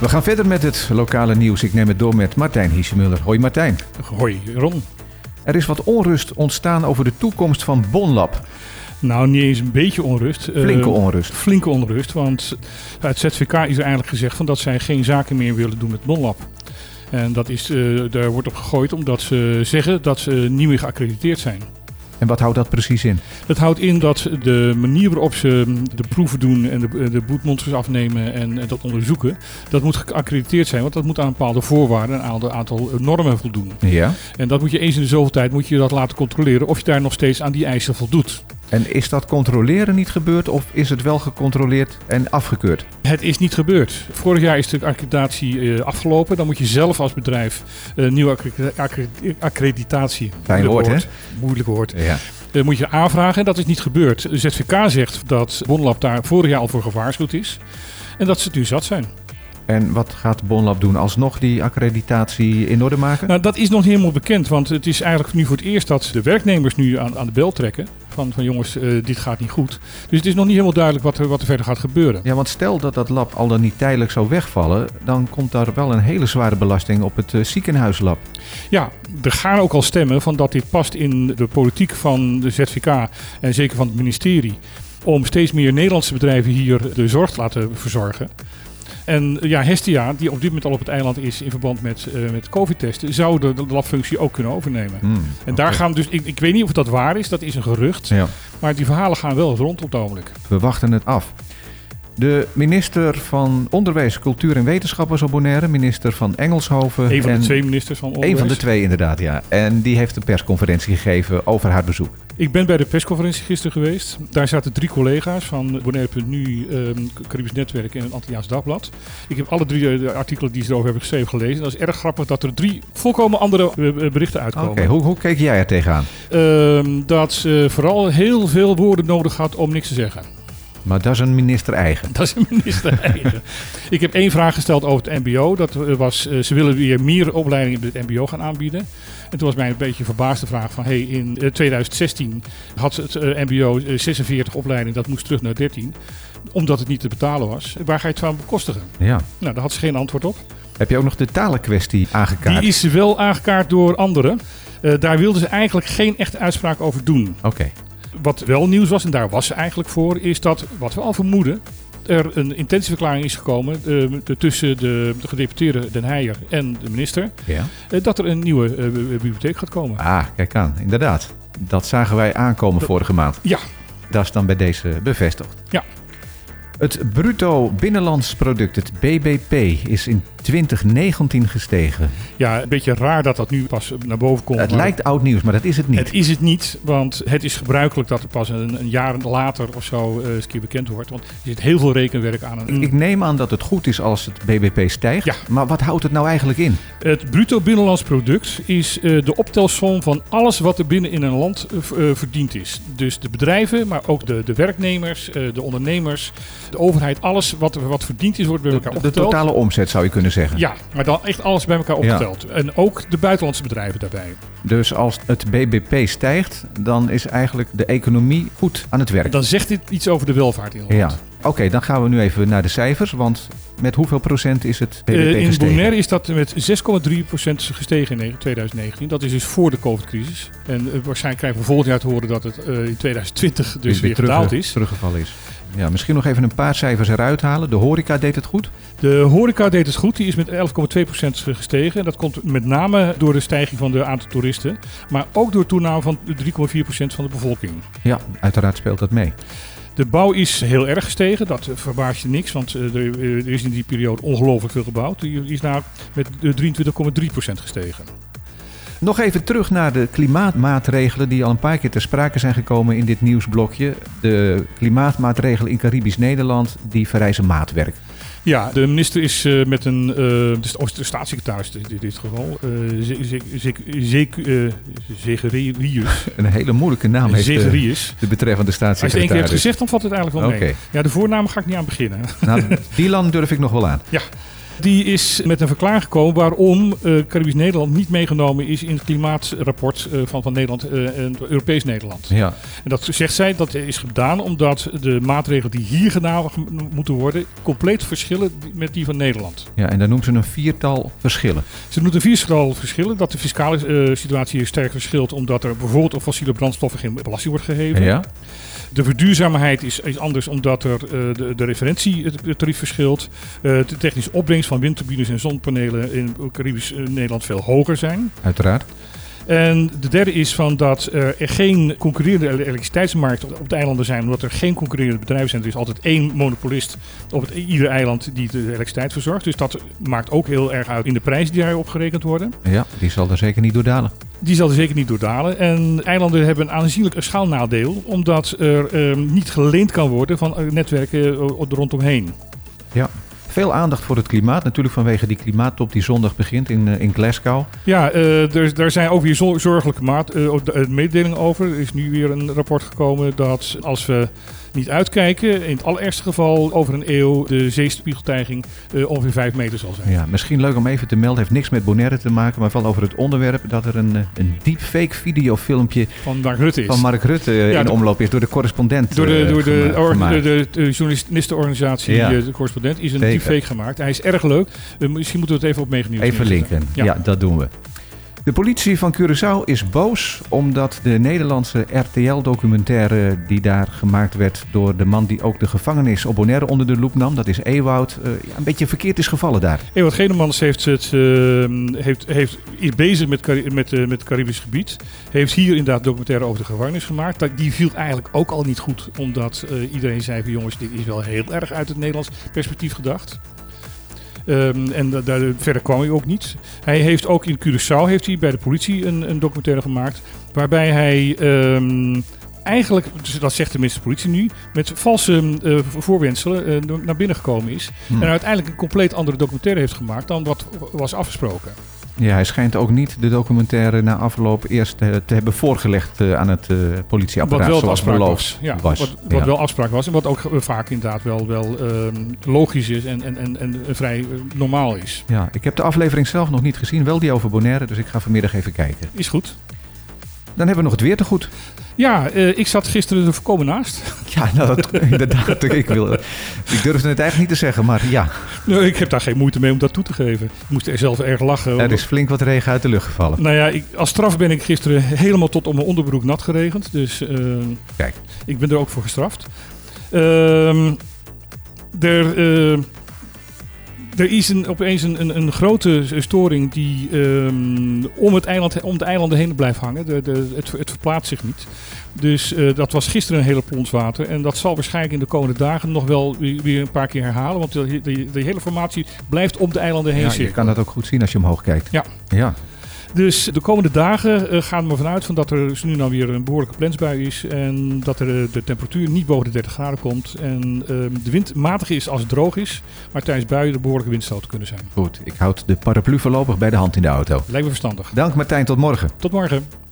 We gaan verder met het lokale nieuws. Ik neem het door met Martijn Hiesemuller. Hoi Martijn. Hoi Ron. Er is wat onrust ontstaan over de toekomst van Bonlab. Nou, niet eens een beetje onrust. Flinke Uh, onrust. flinke onrust, want het ZVK is er eigenlijk gezegd van dat zij geen zaken meer willen doen met Bonlab. En dat is, eh, daar wordt op gegooid omdat ze zeggen dat ze niet meer geaccrediteerd zijn. En wat houdt dat precies in? Dat houdt in dat de manier waarop ze de proeven doen en de, de bloedmonsters afnemen en, en dat onderzoeken, dat moet geaccrediteerd zijn, want dat moet aan een bepaalde voorwaarden, een aantal, aantal normen voldoen. Ja. En dat moet je eens in de zoveel tijd moet je dat laten controleren of je daar nog steeds aan die eisen voldoet. En is dat controleren niet gebeurd of is het wel gecontroleerd en afgekeurd? Het is niet gebeurd. Vorig jaar is de accreditatie eh, afgelopen. Dan moet je zelf als bedrijf een nieuwe accre- accre- accreditatie. Fijn moeilijk woord, Moeilijk woord. Ja. eh, moet je aanvragen. En dat is niet gebeurd. De ZVK zegt dat Bonlab daar vorig jaar al voor gewaarschuwd is. En dat ze het nu zat zijn. En wat gaat Bonlab doen? Alsnog die accreditatie in orde maken? Nou, dat is nog niet helemaal bekend. Want het is eigenlijk nu voor het eerst dat de werknemers nu aan, aan de bel trekken. Van, van jongens, eh, dit gaat niet goed. Dus het is nog niet helemaal duidelijk wat er, wat er verder gaat gebeuren. Ja, want stel dat dat lab al dan niet tijdelijk zou wegvallen, dan komt daar wel een hele zware belasting op het eh, ziekenhuislab. Ja, er gaan ook al stemmen van dat dit past in de politiek van de ZVK en zeker van het ministerie. Om steeds meer Nederlandse bedrijven hier de zorg te laten verzorgen. En ja, Hestia, die op dit moment al op het eiland is in verband met, eh, met COVID-testen, zou de, de labfunctie ook kunnen overnemen. Hmm, En daar gaan dus, ik, ik weet niet of dat waar is, dat is een gerucht. Ja, Maar die verhalen gaan wel rond op het ogenblik. we wachten het af. De minister van Onderwijs, Cultuur en Wetenschap was op Bonaire. Minister van Engelshoven. Een van en de twee ministers van Een onderwijs. van de twee inderdaad, ja. En die heeft een persconferentie gegeven over haar bezoek. Ik ben bij de persconferentie gisteren geweest. Daar zaten drie collega's van Bonaire.nu, ehm Caribisch Netwerk en het Antilliaans Dagblad. Ik heb alle drie eh, de artikelen die ze erover hebben geschreven gelezen. Dat is erg grappig dat er drie volkomen andere eh, eh, berichten Oké, uitkomen. hoe, hoe keek jij er tegenaan? Ehm, dat ze vooral heel veel woorden nodig had om niks te zeggen. Maar dat is een minister eigen. Dat is een minister eigen. Ik heb één vraag gesteld over het mbo. Dat eh, was, eh, ze willen weer meer opleidingen bij het mbo gaan aanbieden. En toen was mij een beetje een verbaasde vraag van... Hey, in eh, 2016 had het eh, mbo eh, 46 opleidingen, dat moest terug naar 13. Omdat het niet te betalen was. Waar ga je het van bekostigen? Ja. Nou, daar had ze geen antwoord op. Heb je ook nog de talenkwestie aangekaart? Die is wel aangekaart door anderen. Eh, daar wilden ze eigenlijk geen echte uitspraak over doen. Oké. Wat wel nieuws was, en daar was ze eigenlijk voor, is dat, wat we al vermoeden, er een intentieverklaring is gekomen eh, tussen de, de gedeputeerde Den Heijer en de minister, Ja. eh, dat er een nieuwe eh, bibliotheek gaat komen. Ah, kijk aan. Inderdaad. Dat zagen wij aankomen vorige maand. Ja, Dat is dan bij deze bevestigd. Ja. Het bruto binnenlands product, het BBP, is in 2019 gestegen. ja, een beetje raar dat dat nu pas naar boven komt. Het lijkt oud nieuws, maar dat is het niet. Het is het niet, want het is gebruikelijk dat er pas een, een jaar later of zo eh, eens een keer bekend wordt. Want er zit heel veel rekenwerk aan. Ik neem aan dat het goed is als het BBP stijgt. Ja. Maar wat houdt het nou eigenlijk in? Het bruto binnenlands product is eh, de optelsom van alles wat er binnen in een land eh, verdiend is. Dus de bedrijven, maar ook de, de werknemers, de ondernemers, de overheid, alles wat, wat verdiend is, wordt bij elkaar De, de opgeteld. totale omzet zou je kunnen zeggen. Ja, maar dan echt alles bij elkaar opgeteld. En ook de buitenlandse bedrijven daarbij. Dus als het BBP stijgt, dan is eigenlijk de economie goed aan het werk. Dan zegt dit iets over de welvaart in het Ja. land. Oké, dan gaan we nu even naar de cijfers. Want met hoeveel procent is het BBP Eh, in gestegen? Bonaire is dat met 6,3% gestegen in 2019. Dat is dus voor de COVID-crisis. En eh, waarschijnlijk krijgen we volgend jaar te horen dat het eh, in 2020 dus weer terug- gedaald is. teruggevallen is. Ja, misschien nog even een paar cijfers eruit halen. De horeca deed het goed. De horeca deed het goed. Die is met 11,2% gestegen. En dat komt met name door de stijging van de aantal toeristen. Maar ook door toename van 3,4% van de bevolking. Ja, uiteraard speelt dat mee. De bouw is heel erg gestegen. Dat eh, verbaast je niks. Want eh, er, er is in die periode ongelooflijk veel gebouwd. Die is nou met eh, 23,3% gestegen. Nog even terug naar de klimaatmaatregelen die al een paar keer ter sprake zijn gekomen in dit nieuwsblokje. De klimaatmaatregelen in Caribisch Nederland die vereisen maatwerk. Ja, de minister is eh, met een, eh, de, sta- oh, de staatssecretaris in dit, geval, eh, Zegerius. Een hele moeilijke naam heeft de, Zegerius. de betreffende Als je één keer hebt staatssecretaris. gezegd, dan valt het eigenlijk wel mee. Ja, de voornaam ga ik niet aan beginnen. Nou, Dylan durf ik nog wel aan. Die is met een verklaring gekomen waarom uh, Caribisch Nederland niet meegenomen is in het klimaatrapport uh, van, van Nederland uh, en Europees Nederland. Ja. En dat zegt zij dat is gedaan omdat de maatregelen die hier gedaan moeten worden compleet verschillen met die van Nederland. Ja, en dan noemt ze een viertal verschillen. Ze noemt een viertal verschillen. Dat de fiscale situatie hier sterk verschilt omdat er bijvoorbeeld op fossiele brandstoffen geen belasting wordt geheven. Ja. De verduurzaamheid is, is anders omdat er de, de referentietarief verschilt. De technische opbrengst van windturbines en zonnepanelen in Caribisch uh, Nederland veel hoger zijn. Uiteraard. En de derde is van dat er geen concurrerende elektriciteitsmarkt op de eilanden zijn, omdat er geen concurrerende bedrijven zijn. Er is altijd één monopolist op het, ieder eiland die de elektriciteit verzorgt. Dus dat maakt ook heel erg uit in de prijzen die daarop gerekend worden. Ja, die zal er zeker niet door dalen. Die zal er zeker niet door dalen. En eilanden hebben een aanzienlijk schaalnadeel, omdat er eh, niet geleend kan worden van netwerken rondomheen. Ja, veel aandacht voor het klimaat. Natuurlijk vanwege die klimaattop die zondag begint in, uh, in Glasgow. Ja, uh, er, daar zijn ook weer zorgelijke maat, uh, mededelingen over. Er is nu weer een rapport gekomen dat als we niet uitkijken. In het allerergste geval over een eeuw de zeespiegeltijging ongeveer 5 meter zal zijn. Ja, misschien leuk om even te melden. Heeft niks met Bonaire te maken, maar wel over het onderwerp dat er een, een deepfake videofilmpje van Mark Rutte is. Van Mark Rutte ja, in de, omloop is door de correspondent. Door de, door de, de, de, de journalistenorganisatie, ja. de correspondent, is een Deepfake gemaakt. Hij is erg leuk. Uh, misschien moeten we het even op meegeneerd Even linken. Ja. ja, dat doen we. De politie van Curaçao is boos omdat de Nederlandse RTL-documentaire die daar gemaakt werd door de man die ook de gevangenis op Bonaire onder de loep nam, dat is Ewoud, ja, een beetje verkeerd is gevallen daar. Ewoud Genemans heeft het, uh, heeft, heeft, is bezig met, met, uh, met het Caribisch gebied. Heeft hier inderdaad documentaire over de gevangenis gemaakt. Die viel eigenlijk ook al niet goed, omdat iedereen zei van jongens, dit is wel heel erg uit het Nederlands perspectief gedacht. Um, en daar verder kwam hij ook niet. Hij heeft ook in Curaçao heeft hij bij de politie een, een documentaire gemaakt. Waarbij hij um, eigenlijk, dus dat zegt tenminste de politie nu, met valse uh, voorwenselen uh, naar binnen gekomen is. Hmm. En uiteindelijk een compleet andere documentaire heeft gemaakt dan wat was afgesproken. Ja, hij schijnt ook niet de documentaire na afloop eerst te, te hebben voorgelegd uh, aan het uh, politieapparaat. Wat wel afspraak was. Ja, was. Wat, wat ja. wel afspraak was en wat ook vaak inderdaad wel, wel uh, logisch is en, en, en, en vrij normaal is. Ja, ik heb de aflevering zelf nog niet gezien, wel die over Bonaire, dus ik ga vanmiddag even kijken. Is goed. Dan hebben we nog het weer te goed. Ja, uh, ik zat gisteren er voorkomen naast. Ja, nou, dat, inderdaad. ik, wil, ik durfde het eigenlijk niet te zeggen, maar ja. Nee, ik heb daar geen moeite mee om dat toe te geven. Ik moest er zelf erg lachen. Er is flink wat regen uit de lucht gevallen. Nou ja, ik, als straf ben ik gisteren helemaal tot op mijn onderbroek nat geregend. Dus uh, Kijk. ik ben er ook voor gestraft. Uh, er uh, er is een, opeens een, een, een, grote storing die um, om, het eiland, om de eilanden heen blijft hangen. De, de, het, het verplaatst zich niet. Dus uh, dat was gisteren een hele plons water. En dat zal waarschijnlijk in de komende dagen nog wel weer, een paar keer herhalen. Want de, hele formatie blijft om de eilanden heen ja, Je kan dat ook goed zien als je omhoog kijkt. Ja. ja. Dus de komende dagen uh, gaan we ervan uit van dat er dus nu nou weer een behoorlijke plensbui is. En dat er, uh, de temperatuur niet boven de 30 graden komt. En uh, de wind matig is als het droog is. Maar tijdens buien er behoorlijke windstoten kunnen zijn. Goed, ik houd de paraplu voorlopig bij de hand in de auto. Lijkt me verstandig. Dank Martijn, tot morgen. Tot morgen.